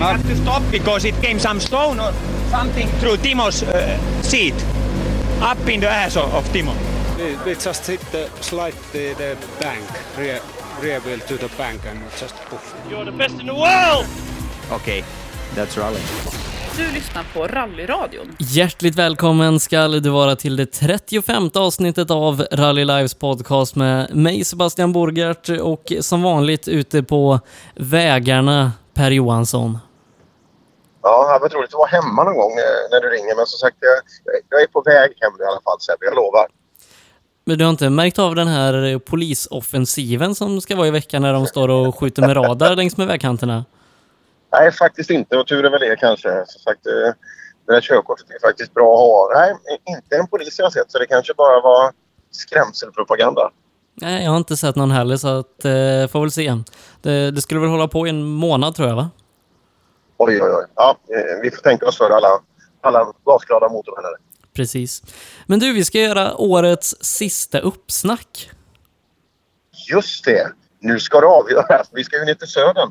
We had to stop because it came some stone or something through Timo's uh, seat, up in the ass of, of Timo. We, we just hit the slide the, the bank, rear, rear wheel to the bank and just poof. You're the best in the world! Okay, that's rally. Du lyssnar på Rallyradion. Hjärtligt välkommen ska du vara till det 35 avsnittet av Rally Lives podcast med mig Sebastian Borgart och som vanligt ute på vägarna Per Johansson. Ja, det varit roligt att vara hemma någon gång eh, när du ringer. Men som sagt, jag, jag är på väg hem i alla fall Sebbe, jag lovar. Men du har inte märkt av den här polisoffensiven som ska vara i veckan när de står och skjuter med radar längs med vägkanterna? Nej, faktiskt inte. Och tur är väl det kanske. Som sagt, eh, det där körkortet är faktiskt bra att ha. Nej, inte en polis jag har sett, så det kanske bara var skrämselpropaganda. Nej, jag har inte sett någon heller, så att, eh, får väl se. Det, det skulle väl hålla på i en månad, tror jag, va? Oj, oj, oj. Ja, eh, vi får tänka oss för alla, alla gasglada motorvänner. Precis. Men du, vi ska göra årets sista uppsnack. Just det. Nu ska det avgöras. Vi ska ju ner till södern.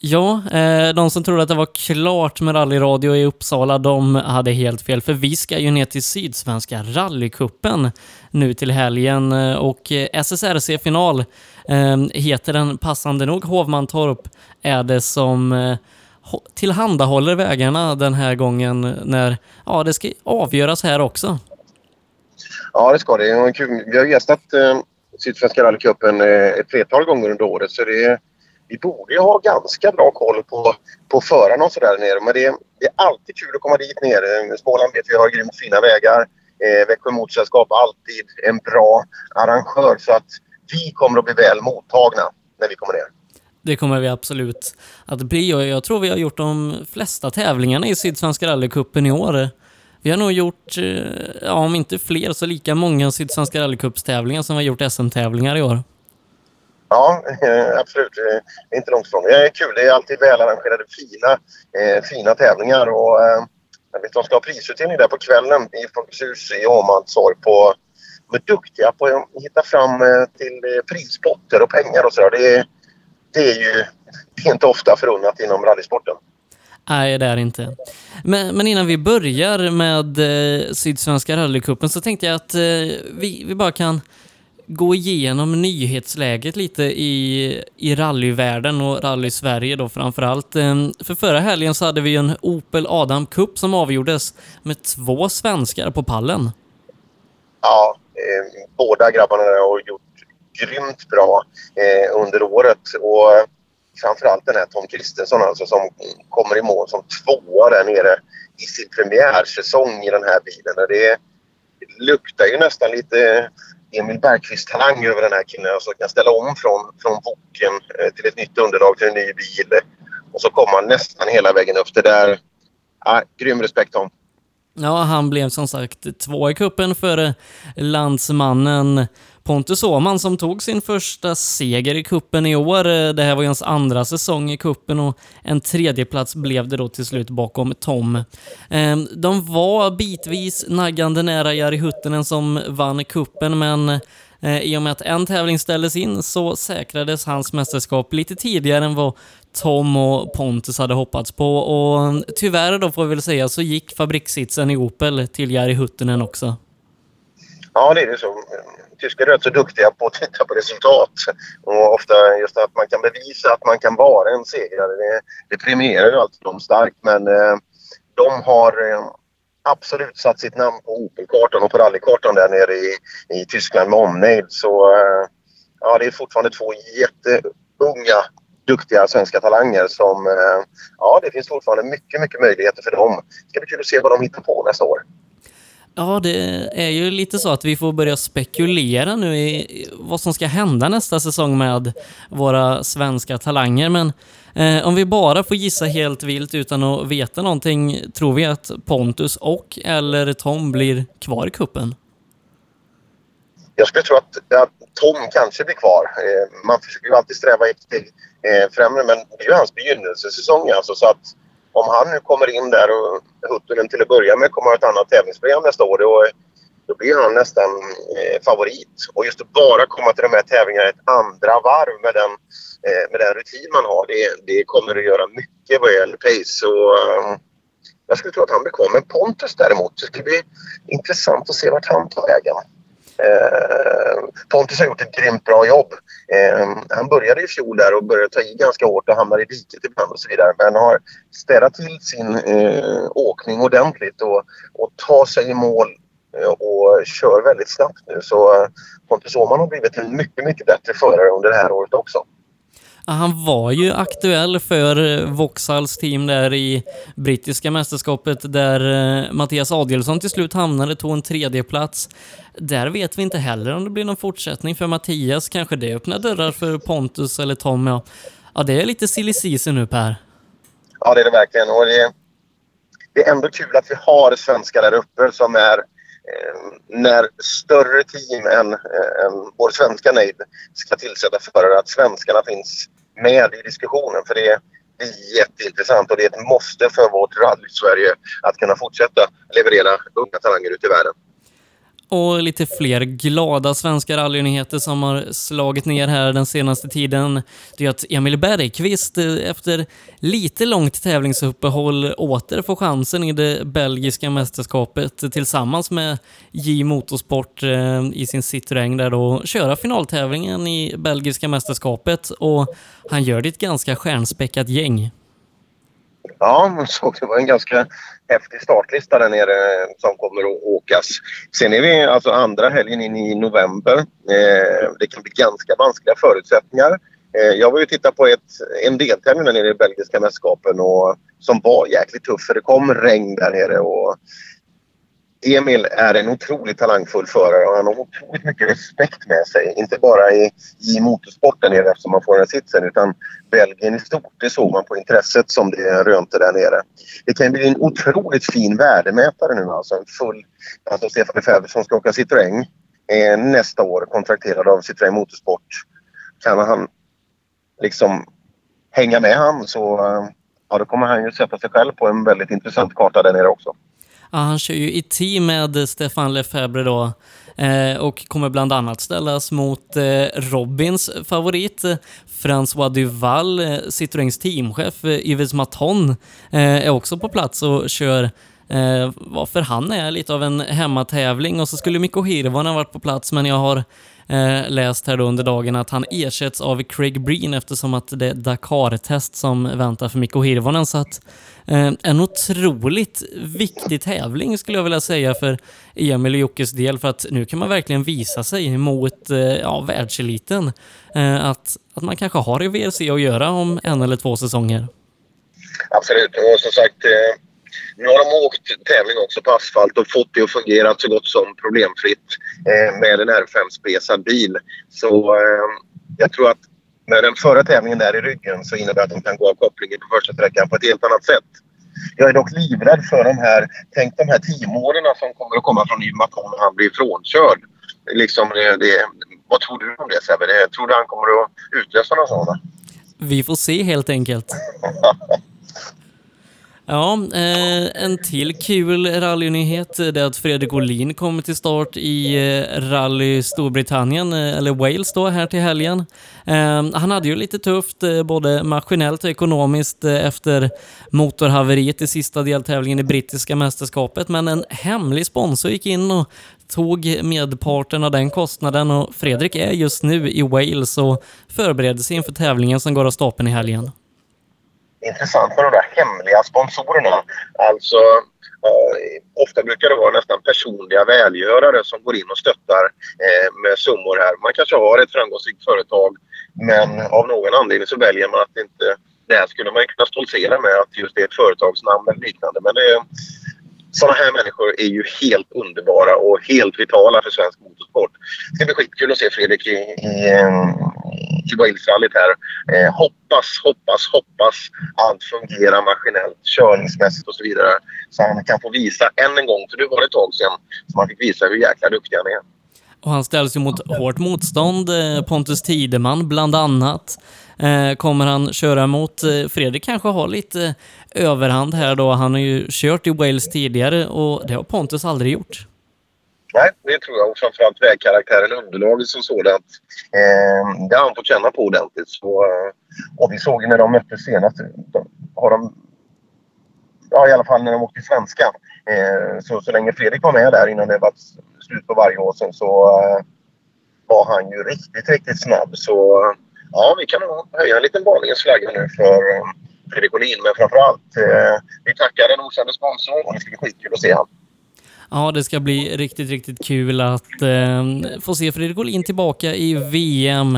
Ja, eh, de som trodde att det var klart med rallyradio i Uppsala, de hade helt fel. För vi ska ju ner till Sydsvenska rallycupen nu till helgen eh, och eh, SSRC-final heter den passande nog. Hovmantorp är det som tillhandahåller vägarna den här gången när ja, det ska avgöras här också. Ja, det ska det. Vi har gästat eh, Sydsvenska rallycupen eh, ett flertal gånger under året så det vi borde ju ha ganska bra koll på, på förarna och sådär nere. Men det är, det är alltid kul att komma dit nere. Småland vet vi har grymt fina vägar. Eh, Växjö Motorsällskap alltid en bra arrangör. Så att vi kommer att bli väl mottagna när vi kommer ner. Det kommer vi absolut att bli och jag tror vi har gjort de flesta tävlingarna i Sydsvenska rallycupen i år. Vi har nog gjort, eh, ja, om inte fler, så lika många Sydsvenska rallycupstävlingar som vi har gjort SM-tävlingar i år. Ja, eh, absolut. Det är inte långt ifrån. Det är kul. Det är alltid välarrangerade fina, eh, fina tävlingar. Och, jag vet, de ska ha prisutdelning där på kvällen i Folkets hus i Åmantorp. De är duktiga på att hitta fram till prispotter och pengar och sådär. Det, det är ju inte ofta förunnat inom rallysporten. Nej, det är det inte. Men, men, innan vi börjar med eh, Sydsvenska rallycupen så tänkte jag att eh, vi, vi bara kan gå igenom nyhetsläget lite i, i rallyvärlden och rally-Sverige då framförallt. Ehm, för förra helgen så hade vi en Opel Adam Cup som avgjordes med två svenskar på pallen. Ja, eh, båda grabbarna har gjort grymt bra eh, under året och framförallt den här Tom Kristensson alltså som kommer i mål som tvåa där nere i sin premiärsäsong i den här bilen. Det luktar ju nästan lite Emil Bergqvist-talang över den här killen. Alltså kan ställa om från, från boken eh, till ett nytt underlag till en ny bil. Och så kommer han nästan hela vägen upp. Det där... Ja, grym respekt Tom. Ja, han blev som sagt två i kuppen för landsmannen Pontus Åhman som tog sin första seger i kuppen i år. Eh, det här var ju hans andra säsong i kuppen och en tredjeplats blev det då till slut bakom Tom. Ehm, de var bitvis naggande nära Jari Huttinen som vann kuppen men eh, i och med att en tävling ställdes in så säkrades hans mästerskap lite tidigare än vad Tom och Pontus hade hoppats på och mm, tyvärr då får vi väl säga så gick fabrikssitsen i Opel till Jari Huttinen också. Ja, det är det så tyskar är rätt så duktiga på att titta på resultat. Och ofta just att man kan bevisa att man kan vara en segrare. Det, det premierar ju alltid dem starkt. Men eh, de har eh, absolut satt sitt namn på Opel-kartan och på rallykartan där nere i, i Tyskland med omnejd. Så eh, ja, det är fortfarande två jätteunga duktiga svenska talanger som... Eh, ja, det finns fortfarande mycket, mycket möjligheter för dem. Det ska bli kul att se vad de hittar på nästa år. Ja, det är ju lite så att vi får börja spekulera nu i vad som ska hända nästa säsong med våra svenska talanger. Men eh, om vi bara får gissa helt vilt utan att veta någonting, tror vi att Pontus och eller Tom blir kvar i kuppen? Jag skulle tro att, att Tom kanske blir kvar. Eh, man försöker ju alltid sträva efter eh, främre, men det är ju hans begynnelsesäsong alltså. Så att om han nu kommer in där och Huttunen till att börja med kommer ha ett annat tävlingsprogram nästa år. Då, då blir han nästan eh, favorit. Och just att bara komma till de här tävlingarna ett andra varv med den, eh, med den rutin man har, det, det kommer att göra mycket mycket vad gäller pace. Och, eh, jag skulle tro att han blir kvar. Men Pontus däremot, det ska bli intressant att se vart han tar vägen. Eh, Pontus har gjort ett grymt bra jobb. Eh, han började i fjol där och började ta i ganska hårt och hamnade i diket ibland och så vidare. Men har städat till sin eh, åkning ordentligt och, och tar sig i mål eh, och kör väldigt snabbt nu. Så eh, Pontus Åhman har blivit en mycket, mycket bättre förare under det här året också. Han var ju aktuell för eh, Vauxhalls team där i brittiska mästerskapet där eh, Mattias Adielsson till slut hamnade, tog en tredje plats. Där vet vi inte heller om det blir någon fortsättning för Mattias. Kanske det öppnar dörrar för Pontus eller Tom. Ja, ja det är lite silly season nu Per. Ja, det är det verkligen. Och det, det är ändå kul att vi har svenskar där uppe som är Eh, när större team än, eh, än vår svenska Nejd ska tillsätta förare, att svenskarna finns med i diskussionen. För det är, det är jätteintressant och det är ett måste för vårt rally-Sverige att kunna fortsätta leverera unga talanger ut i världen. Och lite fler glada svenska rallynyheter som har slagit ner här den senaste tiden. Det är att Emil Bergqvist eh, efter lite långt tävlingsuppehåll åter får chansen i det belgiska mästerskapet tillsammans med J Motorsport eh, i sin Citroën där då köra finaltävlingen i belgiska mästerskapet och han gör det i ett ganska stjärnspäckat gäng. Ja, man såg det var en ganska häftig startlista där nere eh, som kommer att åkas. Sen är vi alltså andra helgen in i november. Eh, det kan bli ganska vanskliga förutsättningar. Eh, jag var ju titta på ett, en deltävling där nere i belgiska mästerskapen och, som var jäkligt tuff för det kom regn där nere. Och Emil är en otroligt talangfull förare och han har otroligt mycket respekt med sig. Inte bara i, i motorsporten nere eftersom man får den här sitsen utan Belgien i stort. Det såg man på intresset som det rönte där nere. Det kan bli en otroligt fin värdemätare nu alltså. En full, alltså Stefan Lefebvre som ska åka Citroën eh, nästa år kontrakterad av Citroën Motorsport. Kan han liksom hänga med han så eh, ja, då kommer han ju sätta sig själv på en väldigt intressant karta där nere också. Ja, han kör ju i team med Stefan Lefebvre då eh, och kommer bland annat ställas mot eh, Robins favorit François Duval, eh, Citroëns teamchef Yves Maton är också på plats och kör varför han är lite av en hemmatävling. Och så skulle Mikko Hirvonen varit på plats men jag har eh, läst här då under dagen att han ersätts av Craig Breen eftersom att det är Dakar-test som väntar för Mikko Hirvonen. Så att eh, en otroligt viktig tävling skulle jag vilja säga för Emil och Jockes del för att nu kan man verkligen visa sig mot eh, ja, världseliten. Eh, att, att man kanske har i VRC att göra om en eller två säsonger. Absolut, och som sagt eh, nu har de åkt tävling också på asfalt och fått det att fungera så gott som problemfritt eh, med en R5-spesad bil. Så eh, jag tror att med den förra tävlingen där i ryggen så innebär det att de kan gå av kopplingen på första sträckan på ett helt annat sätt. Jag är dock livrädd för de här, tänk de här teamordern som kommer att komma från Ymaton när han blir frånkörd. Liksom det, det, vad tror du om det Sebbe? Tror du han kommer att utlösa några sådana? Vi får se helt enkelt. Ja, eh, en till kul rallynyhet är att Fredrik Olin kommer till start i eh, rally Storbritannien, eh, eller Wales då, här till helgen. Eh, han hade ju lite tufft, eh, både maskinellt och ekonomiskt eh, efter motorhaveriet i sista deltävlingen i brittiska mästerskapet, men en hemlig sponsor gick in och tog medparten av den kostnaden och Fredrik är just nu i Wales och förbereder sig inför tävlingen som går av stapeln i helgen intressant med de där hemliga sponsorerna. Alltså, eh, ofta brukar det vara nästan personliga välgörare som går in och stöttar eh, med summor här. Man kanske har ett framgångsrikt företag men av någon anledning så väljer man att inte... Det här skulle man kunna stoltsera med att just det är ett företagsnamn eller liknande. Men det, sådana här människor är ju helt underbara och helt vitala för svensk motorsport. Det ska bli skitkul att se Fredrik i, i, eh, i Walesrallyt här. Eh, hoppas, hoppas, hoppas allt fungerar maskinellt, körningsmässigt och så vidare. Så han kan få visa än en gång, för det var det ett tag sedan, som han fick visa hur jäkla duktig han är. Och han ställs ju mot hårt motstånd. Eh, Pontus Tideman bland annat Eh, kommer han köra mot. Eh, Fredrik kanske har lite eh, överhand här då. Han har ju kört i Wales tidigare och det har Pontus aldrig gjort. Nej, det tror jag. Och framförallt vägkaraktären, underlaget som sådant. Eh, det har han fått känna på ordentligt. Så, eh, och vi såg ju när de möttes senast. De har de, ja i alla fall när de åkte svenska, eh, så, så länge Fredrik var med där innan det var slut på varje år sen så eh, var han ju riktigt, riktigt snabb. Så ja, vi kan nog höja en liten varningens flagga nu för eh, Fredrik Olin. Men framförallt, eh, vi tackar den okände sponsorn och det ska bli skitkul att se honom. Ja, det ska bli riktigt, riktigt kul att eh, få se Fredrik Olin tillbaka i VM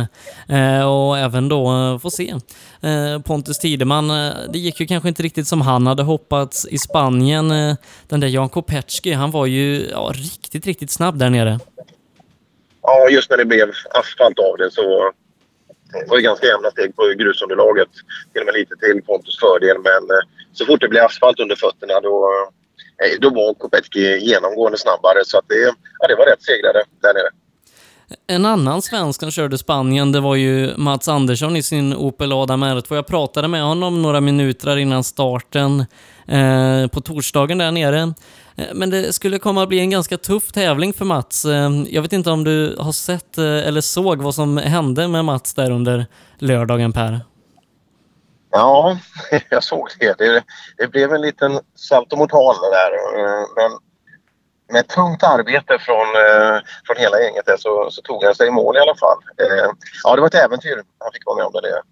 eh, och även då eh, få se eh, Pontus Tideman. Eh, det gick ju kanske inte riktigt som han hade hoppats i Spanien. Eh, den där Jan Kopecki, han var ju ja, riktigt, riktigt snabb där nere. Ja, just när det blev asfalt av det så det var ju ganska jämna steg på grusunderlaget. Till och med lite till Pontus fördel. Men eh, så fort det blev asfalt under fötterna då eh, då var Kopecki genomgående snabbare så att det, ja, det var rätt segrare där nere. En annan svensk som körde Spanien, det var ju Mats Andersson i sin Opel Adam R2. Jag pratade med honom några minuter innan starten eh, på torsdagen där nere. Eh, men det skulle komma att bli en ganska tuff tävling för Mats. Eh, jag vet inte om du har sett eh, eller såg vad som hände med Mats där under lördagen, Per? Ja, jag såg det. Det, det blev en liten saltomortal där. Men med tungt arbete från, från hela gänget där så, så tog han sig i mål i alla fall. Ja, det var ett äventyr han fick vara med om det.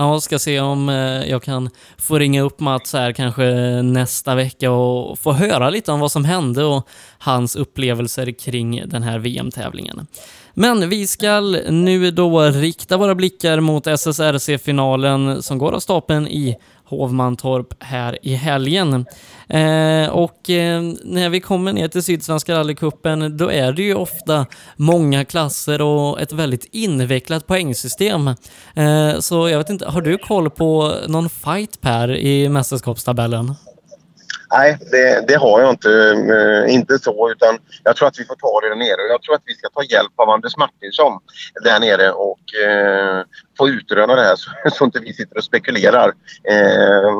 Ja, ska se om eh, jag kan få ringa upp Mats här kanske nästa vecka och få höra lite om vad som hände och hans upplevelser kring den här VM-tävlingen. Men vi ska nu då rikta våra blickar mot SSRC-finalen som går av stapeln i Hovmantorp här i helgen. Eh, och eh, när vi kommer ner till Sydsvenska rallycupen, då är det ju ofta många klasser och ett väldigt invecklat poängsystem. Eh, så jag vet inte, har du koll på någon fight Per i mästerskapstabellen? Nej, det, det, har jag inte. Eh, inte så, utan jag tror att vi får ta det där nere. Jag tror att vi ska ta hjälp av Anders Martinsson där nere och eh, få utröna det här så, så inte vi sitter och spekulerar eh,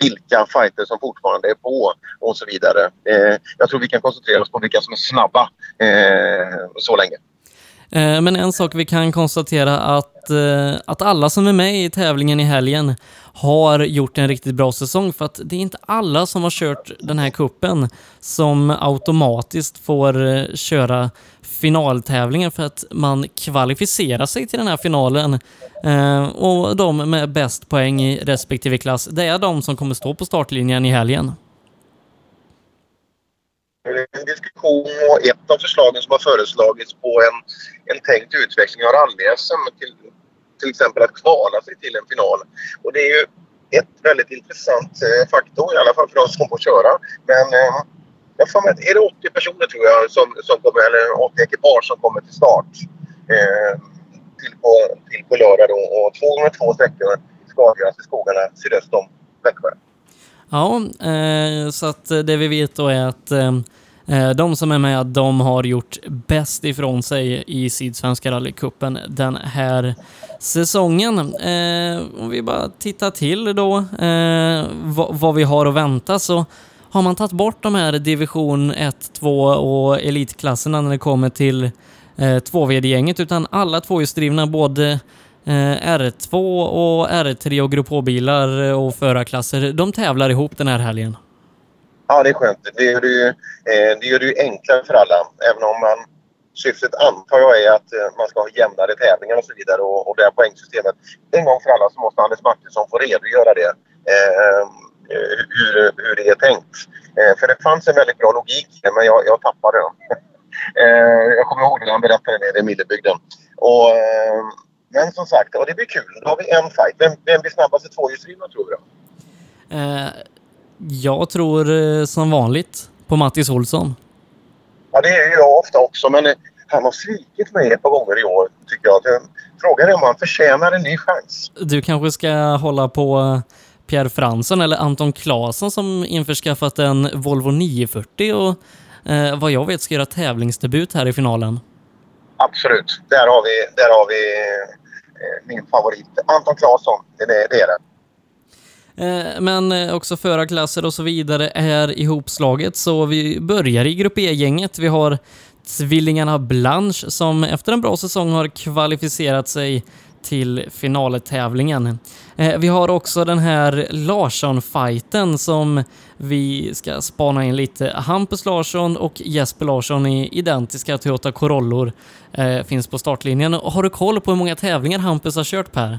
vilka fighter som fortfarande är på och så vidare. Eh, jag tror vi kan koncentrera oss på vilka som är snabba eh, så länge. Eh, men en sak vi kan konstatera att, eh, att alla som är med i tävlingen i helgen har gjort en riktigt bra säsong för att det är inte alla som har kört den här kuppen som automatiskt får eh, köra finaltävlingen för att man kvalificerar sig till den här finalen. Och de med bäst poäng i respektive klass, det är de som kommer stå på startlinjen i helgen. En diskussion och ett av förslagen som har föreslagits på en, en tänkt utveckling av rally-SM till till exempel att kvala sig till en final. Och det är ju ett väldigt intressant eh, faktor, i alla fall för oss som får köra. Men eh, jag får med, är det 80 personer tror jag, som, som kommer, eller 80 ekipage som kommer till start eh, till, på, till på lördag då. Och två gånger två sträckor ska avgöras i skogarna sydöst om Växjö. Ja, eh, så att det vi vet då är att eh, eh, de som är med, de har gjort bäst ifrån sig i Sydsvenska rallycupen den här säsongen. Om vi bara tittar till då vad, vad, vi har att vänta så har man tagit bort de här division 1, 2 och elitklasserna när det kommer till eh, 2VD-gänget utan alla tvåhjulsdrivna, både Eh, R2 och R3 och Grupp H-bilar eh, och förarklasser, de tävlar ihop den här helgen. Ja, det är skönt. Det gör det, ju, eh, det gör det ju enklare för alla. Även om man, syftet antar jag är att man ska ha jämnare tävlingar och så vidare och, och det här poängsystemet. En gång för alla så måste Anders Martinsson få redogöra det. Eh, hur, hur det är tänkt. Eh, för det fanns en väldigt bra logik men jag, jag tappade den. eh, jag kommer ihåg det när han berättade det i Millebygden. Och, eh, men som sagt, och det blir kul. Då har vi en fight. Vem, vem blir snabbast i tvåhjulsdrivna tror du? Eh, jag tror eh, som vanligt på Mattis Olsson. Ja, det är jag ofta också, men eh, han har svikit mig ett par gånger i år, tycker jag. Frågan är om han förtjänar en ny chans. Du kanske ska hålla på eh, Pierre Fransson eller Anton Claesson som införskaffat en Volvo 940 och eh, vad jag vet ska göra tävlingsdebut här i finalen. Absolut. Där har vi, där har vi eh, Eh, min favorit. Anton Claesson, det, det är det. Eh, men eh, också förarklasser och så vidare är ihopslaget, så vi börjar i Grupp E-gänget. Vi har tvillingarna Blanche som efter en bra säsong har kvalificerat sig till finaltävlingen. Eh, vi har också den här Larsson-fighten som vi ska spana in lite. Hampus Larsson och Jesper Larsson i identiska Toyota Corollor eh, finns på startlinjen. Har du koll på hur många tävlingar Hampus har kört Per?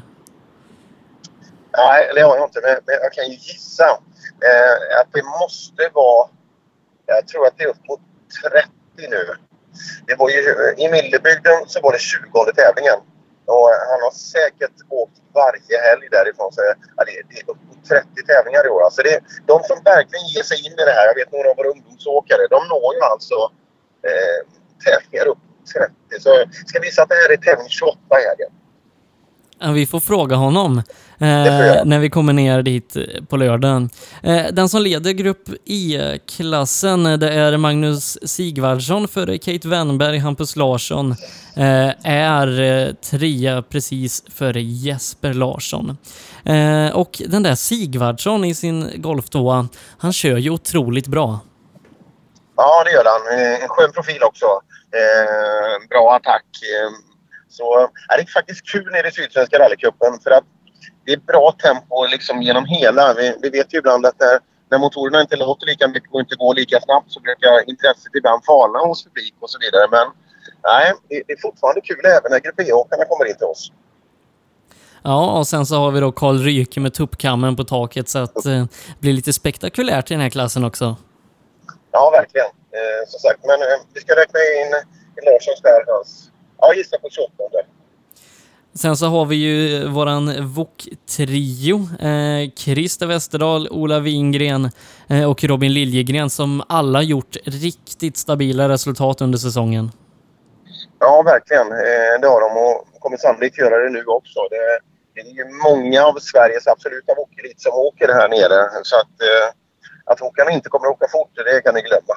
Nej, det har jag inte, men, jag kan ju gissa eh, att det måste vara... Jag tror att det är upp mot 30 nu. Det var ju, I Millebygden så var det 20 tävlingen. Och han har säkert åkt varje helg därifrån. Så, ja, det, det är upp 30 tävlingar i år. Alltså det, de som verkligen ger sig in i det här, jag vet några av våra ungdomsåkare, de når ju alltså eh, tävlingar upp 30. Så ska vi visa att det här är tävling 28 i helgen. Vi får fråga honom eh, när vi kommer ner dit på lördagen. Eh, den som leder Grupp E-klassen det är Magnus Sigvardsson före Kate Wennberg, Hampus Larsson eh, är eh, trea precis före Jesper Larsson. Eh, och den där Sigvardsson i sin Golf 2, han kör ju otroligt bra. Ja, det gör han. En skön profil också. Eh, bra attack. Så är det är faktiskt kul nere i Sydsvenska rallycupen för att det är bra tempo liksom genom hela. Vi, vi vet ju ibland att när, när motorerna inte låter lika mycket och inte går lika snabbt så brukar intresset ibland falna hos publik och så vidare. Men nej, det, det är fortfarande kul även när Grupp E-åkarna kommer in till oss. Ja, och sen så har vi då Karl Ryke med tuppkammen på taket så att det eh, blir lite spektakulärt i den här klassen också. Ja, verkligen. Eh, som sagt, men eh, vi ska räkna in Larssons där, hans Ja, gissa på 28. Sen så har vi ju våran VOK-trio. Eh, Christer Westerdahl, Ola Wingren eh, och Robin Liljegren som alla gjort riktigt stabila resultat under säsongen. Ja, verkligen. Eh, det har de och kommer sannolikt göra det nu också. Det, det är ju många av Sveriges absoluta VOK-elit som åker här nere. Så att, eh, att åkarna inte kommer att åka fort, det kan ni glömma.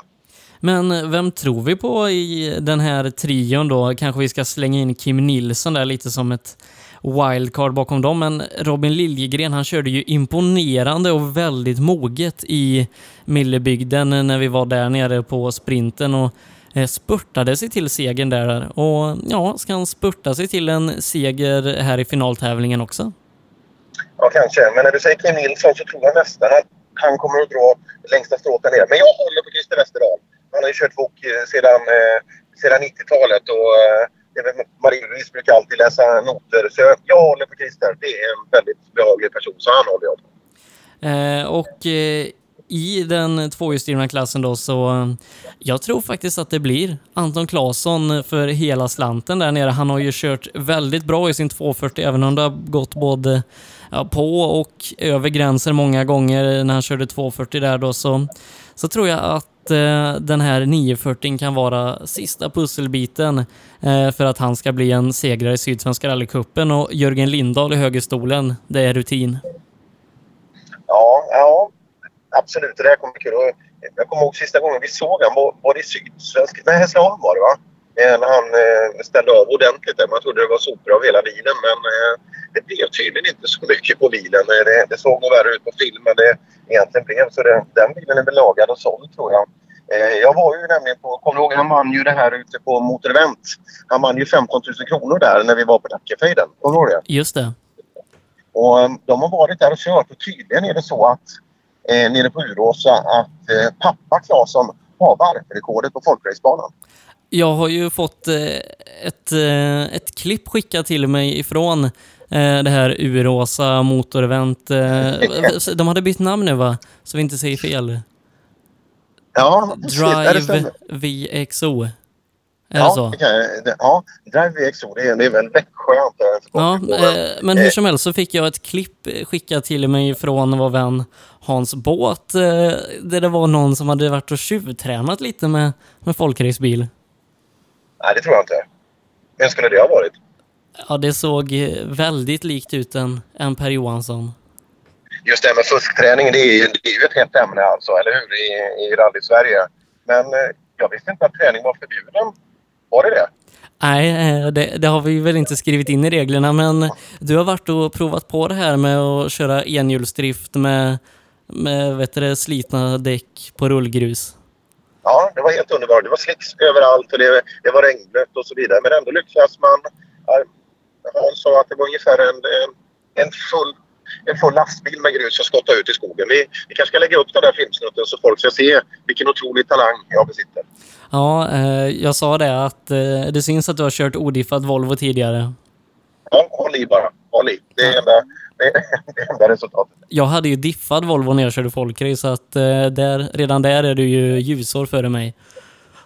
Men vem tror vi på i den här trion då? Kanske vi ska slänga in Kim Nilsson där lite som ett wildcard bakom dem, men Robin Liljegren han körde ju imponerande och väldigt moget i Millebygden när vi var där nere på sprinten och eh, spurtade sig till segern där. Och ja, ska han spurta sig till en seger här i finaltävlingen också? Ja, kanske. Men när du säger Kim Nilsson så tror jag nästan att han kommer att dra längsta strået ner. Men jag håller på Christer Westerdahl. Han har ju kört Wok eh, sedan, eh, sedan 90-talet och eh, Marie-Louise brukar alltid läsa noter. Så jag håller på Christer. Det är en väldigt behaglig person, så han håller jag på. Eh, och eh, i den tvåhjulsdrivna klassen då så jag tror faktiskt att det blir Anton Claesson för hela slanten där nere. Han har ju kört väldigt bra i sin 240 även om det har gått både ja, på och över gränser många gånger när han körde 240 där då så, så tror jag att eh, den här 940 kan vara sista pusselbiten eh, för att han ska bli en segrare i Sydsvenska rallycupen och Jörgen Lindahl i högerstolen, det är rutin. Ja, ja absolut. Det där kommer bli kul. Jag kommer ihåg sista gången vi såg honom, var det i Sydsvenska? Nej, Hässleholm var det va? När han eh, ställde av ordentligt. Man trodde det var sopor av hela bilen men eh, det blev tydligen inte så mycket på bilen. Eh, det, det såg nog värre ut på film än det egentligen blev. Så det, den bilen är väl lagad och såld tror jag. Jag var ju nämligen på, kommer du ihåg, han vann ju det här ute på Motorevent. Han vann ju 15 000 kronor där när vi var på Dackefejden. Kommer du ihåg det? Just det. Och de har varit där och kört och tydligen är det så att eh, nere på Uråsa att eh, pappa Claesson har varvrekordet på folkracebanan. Jag har ju fått eh, ett, eh, ett klipp skickat till mig ifrån eh, det här Uråsa motorevent. De hade bytt namn nu va? Så vi inte säger fel. Ja, Drive VXO. Är ja, det så? Det, ja, Drive VXO, det är, det är väl Växjö Ja, men hur som helst så fick jag ett klipp skickat till mig från vår vän Hans Båt, där det var någon som hade varit och tjuvtränat lite med, med folkracebil. Nej, det tror jag inte. Vem skulle det ha varit? Ja, det såg väldigt likt ut en, en Per Johansson. Just det här med fuskträning, det är ju, det är ju ett hett ämne alltså, eller hur? I, i rally-Sverige. Men eh, jag visste inte att träning var förbjuden. Var det det? Nej, eh, det, det, har vi väl inte skrivit in i reglerna, men du har varit och provat på det här med att köra enhjulsdrift med, med vet du, slitna däck på rullgrus. Ja, det var helt underbart. Det var slicks överallt och det, det var regnblött och så vidare. Men ändå lyckades man Hans sa att det var ungefär en, en, en full en full lastbil med grus som skottade ut i skogen. Vi, vi kanske ska lägga upp den där filmsnutten så folk ska se vilken otrolig talang jag besitter. Ja, eh, jag sa det att eh, det syns att du har kört odiffad Volvo tidigare. Ja, håll i bara. Håll i. Det är enda, det är det enda resultatet. Jag hade ju diffad Volvo när jag körde folkrace så att eh, där, redan där är du ju ljusår före mig.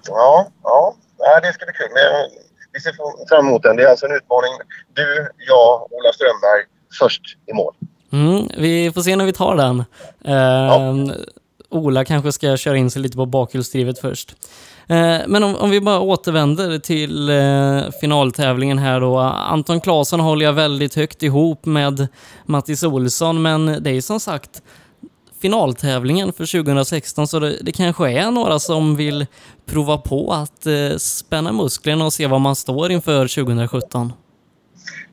Ja, ja. ja det ska bli kul. Men vi ser fram emot den. Det är alltså en utmaning. Du, jag, Ola Strömberg först i mål. Mm, vi får se när vi tar den. Eh, Ola kanske ska köra in sig lite på bakhjulsdrivet först. Eh, men om, om vi bara återvänder till eh, finaltävlingen här då. Anton Claesson håller jag väldigt högt ihop med Mattis Olsson, men det är ju som sagt finaltävlingen för 2016 så det, det kanske är några som vill prova på att eh, spänna musklerna och se var man står inför 2017.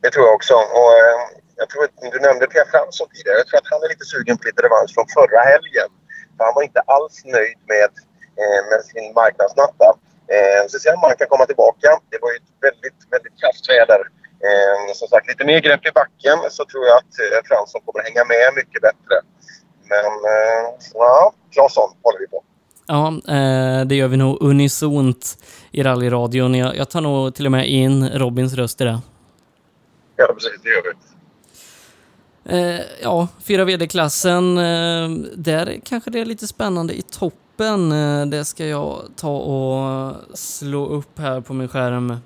Det tror jag också. Och, eh, jag tror att du nämnde Pia Fransson tidigare. Jag tror att han är lite sugen på lite revansch från förra helgen. För han var inte alls nöjd med, med sin marknadsnatta. Eh, så ser man kan komma tillbaka. Det var ju ett väldigt, väldigt kraftväder. Eh, som sagt, lite mer grepp i backen så tror jag att eh, Fransson kommer hänga med mycket bättre. Men eh, ja, Claesson håller vi på. Ja, eh, det gör vi nog unisont i rallyradion. Jag, jag tar nog till och med in Robins röst i det. Ja, precis. Det gör vi. Eh, ja, 4 VD-klassen. Eh, där kanske det är lite spännande i toppen. Eh, det ska jag ta och slå upp här på min skärm.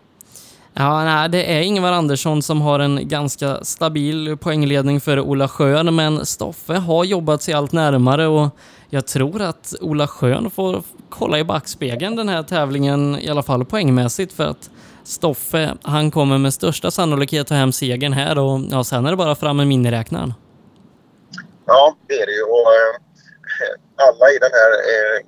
Ja, nej, det är Ingvar Andersson som har en ganska stabil poängledning för Ola Schön, men Stoffe har jobbat sig allt närmare och jag tror att Ola Schön får kolla i backspegeln den här tävlingen, i alla fall poängmässigt, för att Stoffe, han kommer med största sannolikhet ta hem segern här och ja, sen är det bara fram med miniräknaren. Ja, det är det ju. Och, eh, alla i den här eh,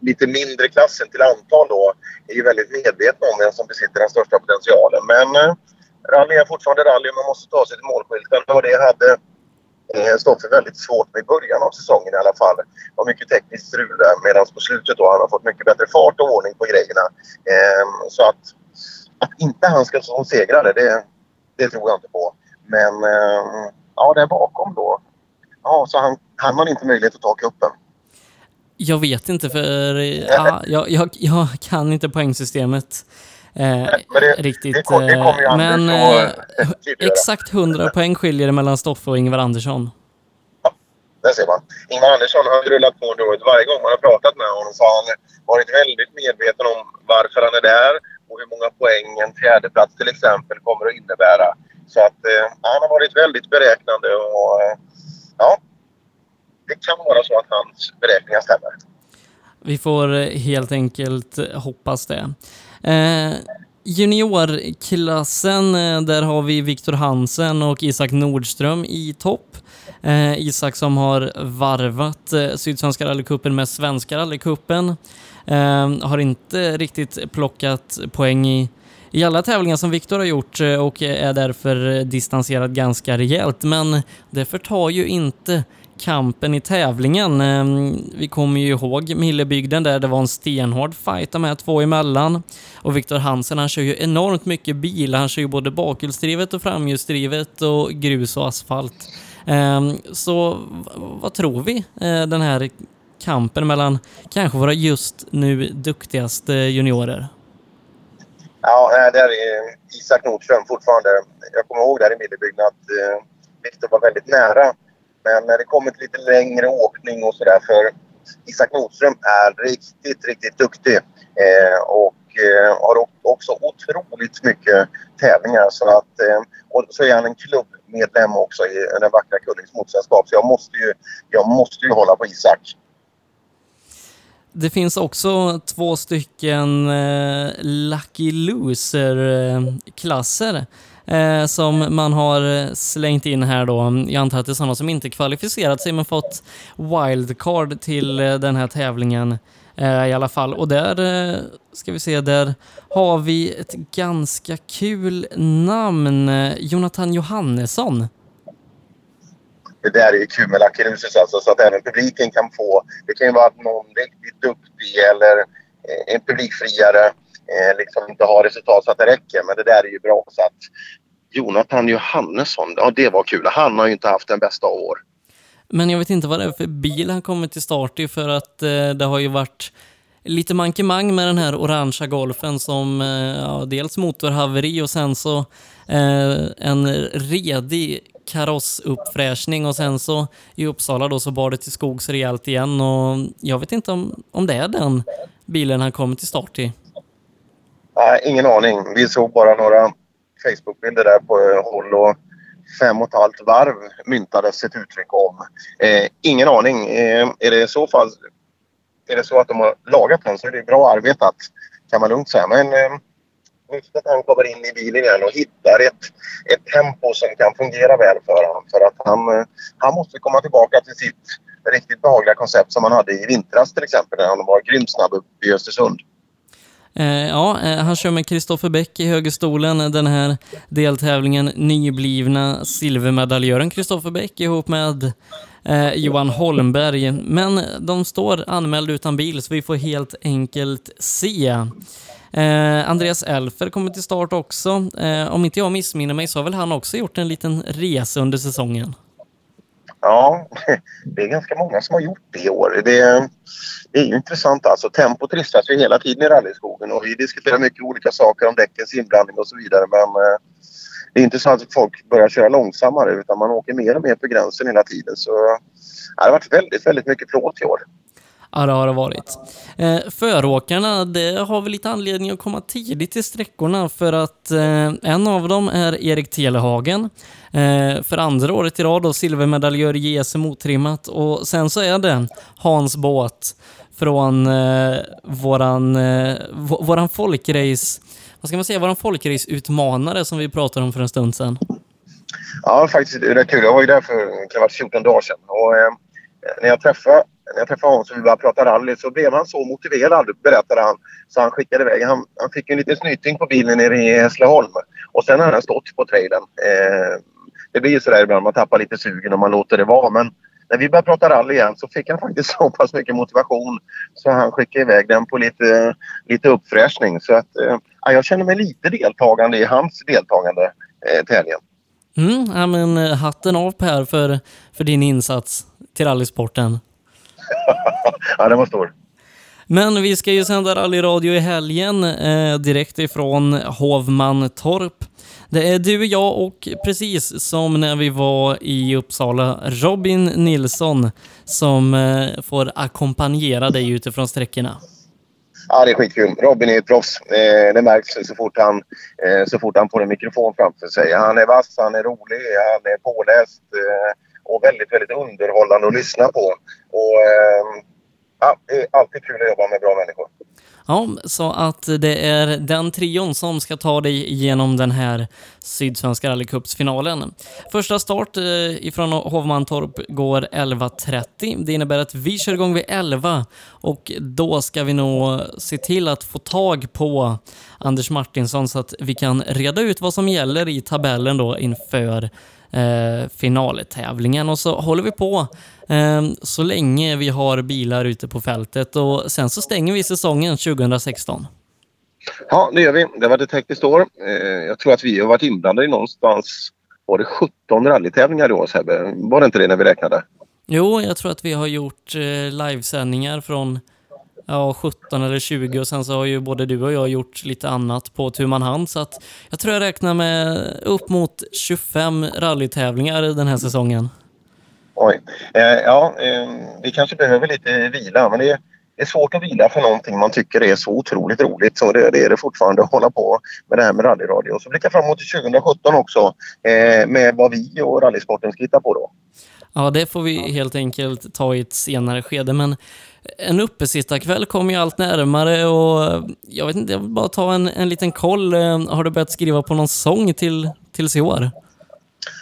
lite mindre klassen till antal då är ju väldigt medvetna om vem som besitter den största potentialen. Men eh, rally är fortfarande rally och man måste ta sig till målskylten. Och det hade eh, Stoffe väldigt svårt med i början av säsongen i alla fall. Det var mycket tekniskt strul där medan på slutet då han har fått mycket bättre fart och ordning på grejerna. Eh, så att, att inte han ska som segrare, det, det tror jag inte på. Men eh, ja, där bakom då. Ja, så han, han har inte möjlighet att ta cupen. Jag vet inte för ja, jag, jag, jag kan inte poängsystemet eh, det- riktigt. det kom- det kommer ju eh, men eh, eh, exakt 100 poäng skiljer det mellan Stoffe och Ingvar Andersson. Där ser man. Ingvar Andersson har rullat på året. Varje gång man har pratat med honom så har han varit väldigt medveten om varför han är där och hur många poäng en fjärdeplats till exempel kommer att innebära. Så att eh, han har varit väldigt beräknande och eh, ja, det kan vara så att hans beräkningar stämmer. Vi får eh, helt enkelt eh, hoppas det. Eh, juniorklassen, eh, där har vi Viktor Hansen och Isak Nordström i topp. Eh, Isak som har varvat eh, Sydsvenska rallycupen med Svenska rallycupen. Eh, har inte riktigt plockat poäng i, i alla tävlingar som Viktor har gjort eh, och är därför distanserad ganska rejält. Men det förtar ju inte kampen i tävlingen. Ehm, vi kommer ju ihåg Millebygden där det var en stenhård fight de här två emellan. Och Viktor Hansen han kör ju enormt mycket bil. Han kör ju både bakhjulsdrivet och framhjulsdrivet och grus och asfalt. Ehm, så vad tror vi eh, den här kampen mellan kanske våra just nu duktigaste juniorer? Ja, där är eh, Isak Nordström fortfarande. Jag kommer ihåg där i Millebygden att eh, Viktor var väldigt nära. Men när det kommer till lite längre åkning och sådär för Isak Nordström är riktigt, riktigt duktig. Eh, och eh, har också otroligt mycket tävlingar. Så att, eh, och så är han en klubbmedlem också i den vackra Kullings motorsällskap. Så jag måste, ju, jag måste ju hålla på Isak. Det finns också två stycken eh, Lucky Loser-klasser eh, som man har slängt in här då. Jag antar att det är sådana som inte kvalificerat sig men fått wildcard till eh, den här tävlingen eh, i alla fall. Och där eh, ska vi se, där har vi ett ganska kul namn. Eh, Jonathan Johannesson det där är ju kul med Lucky Losers alltså, så att även publiken kan få... Det kan ju vara att någon riktigt duktig eller eh, en publikfriare eh, liksom inte har resultat så att det räcker. Men det där är ju bra. Så att Jonathan Johannesson, ja det var kul. Han har ju inte haft den bästa av år. Men jag vet inte vad det är för bil han kommer till start i för att eh, det har ju varit lite mankemang med den här orangea golfen som eh, ja, dels motorhaveri och sen så eh, en redig karossuppfräschning och sen så i Uppsala då så bar det till skogs rejält igen och jag vet inte om, om det är den bilen han kommer till start i. Nej, ingen aning. Vi såg bara några Facebookbilder där på eh, håll och fem och ett halvt varv myntades ett uttryck om. Eh, ingen aning. Eh, är det i så fall är det så att de har lagat den så är det bra arbetat kan man lugnt säga. Men eh, viktigt att han kommer in i bilen igen och hittar ett, ett tempo som kan fungera väl för honom. För att han, eh, han måste komma tillbaka till sitt riktigt behagliga koncept som han hade i vintras till exempel när han var grymt snabb uppe i Östersund. Eh, ja, eh, han kör med Kristoffer Bäck i högerstolen eh, den här deltävlingen. Nyblivna silvermedaljören Kristoffer Bäck ihop med eh, Johan Holmberg. Men de står anmälda utan bil så vi får helt enkelt se. Eh, Andreas Elfer kommer till start också. Eh, om inte jag missminner mig så har väl han också gjort en liten resa under säsongen? Ja, det är ganska många som har gjort det i år. Det, det är ju intressant alltså. Tempot trissas ju hela tiden i rallyskogen och vi diskuterar mycket olika saker om däckens inblandning och så vidare men eh, det är inte så att folk börjar köra långsammare utan man åker mer och mer på gränsen hela tiden. Så det har varit väldigt, väldigt mycket plåt i år. Ja, det har det varit. Eh, föråkarna, det har vi lite anledning att komma tidigt till sträckorna för att eh, en av dem är Erik Telehagen. Eh, för andra året i rad då silvermedaljör i JSM otrimmat och sen så är det Hans Båt från eh, våran, eh, våran folkrace, vad ska man säga, våran folkrace-utmanare som vi pratade om för en stund sedan. Ja, faktiskt det är kul. Jag var ju där för kan 14 dagar sedan och eh, när jag träffade när jag träffade honom så vi började prata rally så blev han så motiverad, berättade han. Så han skickade iväg. Han, han fick en liten snyting på bilen nere i Hässleholm. Och sen har han stått på trailern. Eh, det blir ju sådär ibland, man tappar lite sugen och man låter det vara. Men när vi började prata rally igen så fick han faktiskt så pass mycket motivation så han skickade iväg den på lite, lite uppfräschning. Så att, eh, jag känner mig lite deltagande i hans deltagande eh, till helgen. Mm, ja, men eh, hatten av Per för, för din insats till rallysporten ja, den var stor. Men vi ska ju sända rallyradio i helgen eh, direkt ifrån Hovmantorp. Det är du, jag och precis som när vi var i Uppsala, Robin Nilsson som eh, får ackompanjera dig utifrån sträckorna. Ja, det är skitkul. Robin är ett proffs. Eh, det märks så fort, han, eh, så fort han får en mikrofon framför sig. Han är vass, han är rolig, han är påläst eh, och väldigt, väldigt underhållande att lyssna på. Och, ehm, ja, det är alltid kul att jobba med bra människor. Ja, så att det är den trion som ska ta dig igenom den här Sydsvenska rallycupsfinalen. Första start eh, ifrån Hovmantorp går 11.30. Det innebär att vi kör igång vid 11 och då ska vi nog se till att få tag på Anders Martinsson så att vi kan reda ut vad som gäller i tabellen då inför eh, finaltävlingen och så håller vi på eh, så länge vi har bilar ute på fältet och sen så stänger vi säsongen 2016. Ja, det gör vi. Det varit ett hektiskt år. Eh, jag tror att vi har varit inblandade i någonstans var det 17 rallytävlingar i år Sebbe? Var det inte det när vi räknade? Jo, jag tror att vi har gjort eh, livesändningar från ja, 17 eller 20 och sen så har ju både du och jag gjort lite annat på tu man hand så att jag tror jag räknar med upp mot 25 rallytävlingar den här säsongen. Oj. Eh, ja, eh, vi kanske behöver lite vila men det är, det är svårt att vila för någonting man tycker är så otroligt roligt. Så det, det är det fortfarande att hålla på med det här med rallyradio. Och så blicka framåt till 2017 också eh, med vad vi och rallysporten ska hitta på då. Ja, det får vi helt enkelt ta i ett senare skede, men en uppesittarkväll kommer ju allt närmare och jag vet inte, jag vill bara ta en, en liten koll. Eh, har du börjat skriva på någon sång till, tills i år?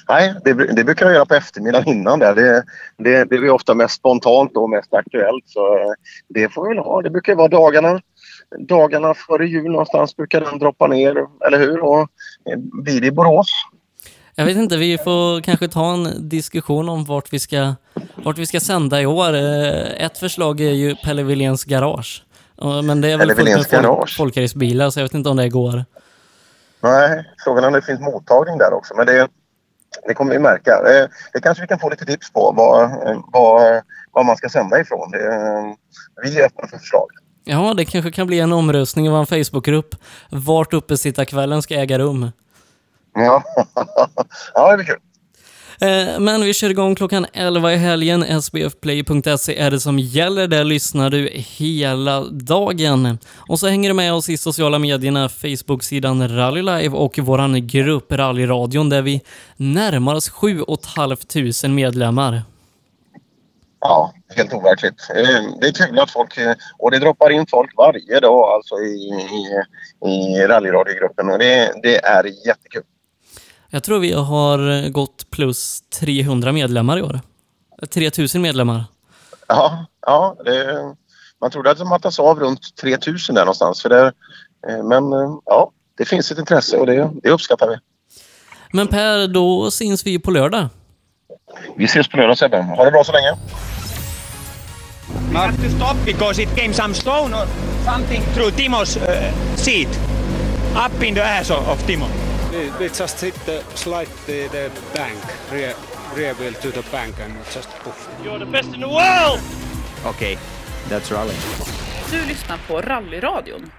Nej, det, det brukar jag göra på eftermiddagen innan. Där. Det, det, det blir ofta mest spontant och mest aktuellt. Så eh, det får vi väl ha. Det brukar vara dagarna, dagarna före jul någonstans brukar den droppa ner, eller hur? Och eh, blir det i Borås jag vet inte, vi får kanske ta en diskussion om vart vi ska, vart vi ska sända i år. Eh, ett förslag är ju Pelle Willéns garage. Men det är väl fullt med folk, folkracebilar, så jag vet inte om det går. Nej, frågan är om det finns mottagning där också. Men det, det kommer vi märka. Eh, Det kanske vi kan få lite tips på vad, vad, vad man ska sända ifrån. Det, vi är öppna för förslag. Ja, det kanske kan bli en omröstning i vår Facebookgrupp. Vart uppesittarkvällen ska äga rum. Ja, ja det blir kul. Eh, Men vi kör igång klockan 11 i helgen. sbfplay.se är det som gäller. Där lyssnar du hela dagen. Och så hänger du med oss i sociala medierna, Facebook-sidan Rally Live och våran grupp Rallyradion där vi närmar oss 7 500 medlemmar. Ja, helt overkligt. Eh, Det är kul att folk... eh, Och det droppar in folk varje dag alltså i, i, i rallyradiogruppen och det, det är jättekul. Jag tror vi har gått plus 300 medlemmar i år. 3000 medlemmar. Ja, ja det, man trodde att det mattas av runt 3000 där någonstans. För det, eh, men eh, ja, det finns ett intresse och det, det uppskattar vi. Men Per, då syns vi på lördag. Vi ses på lördag Sebbe. Ha det bra så länge. We have to stop because it came some stone or something through Timo's uh, seat. Up in the ass of, of Timo. We, we just hit the slide the, the bank, rear, rear wheel to the bank and just poof. You're the best in the world! Okej, okay, that's rally. Du lyssnar på Rallyradion.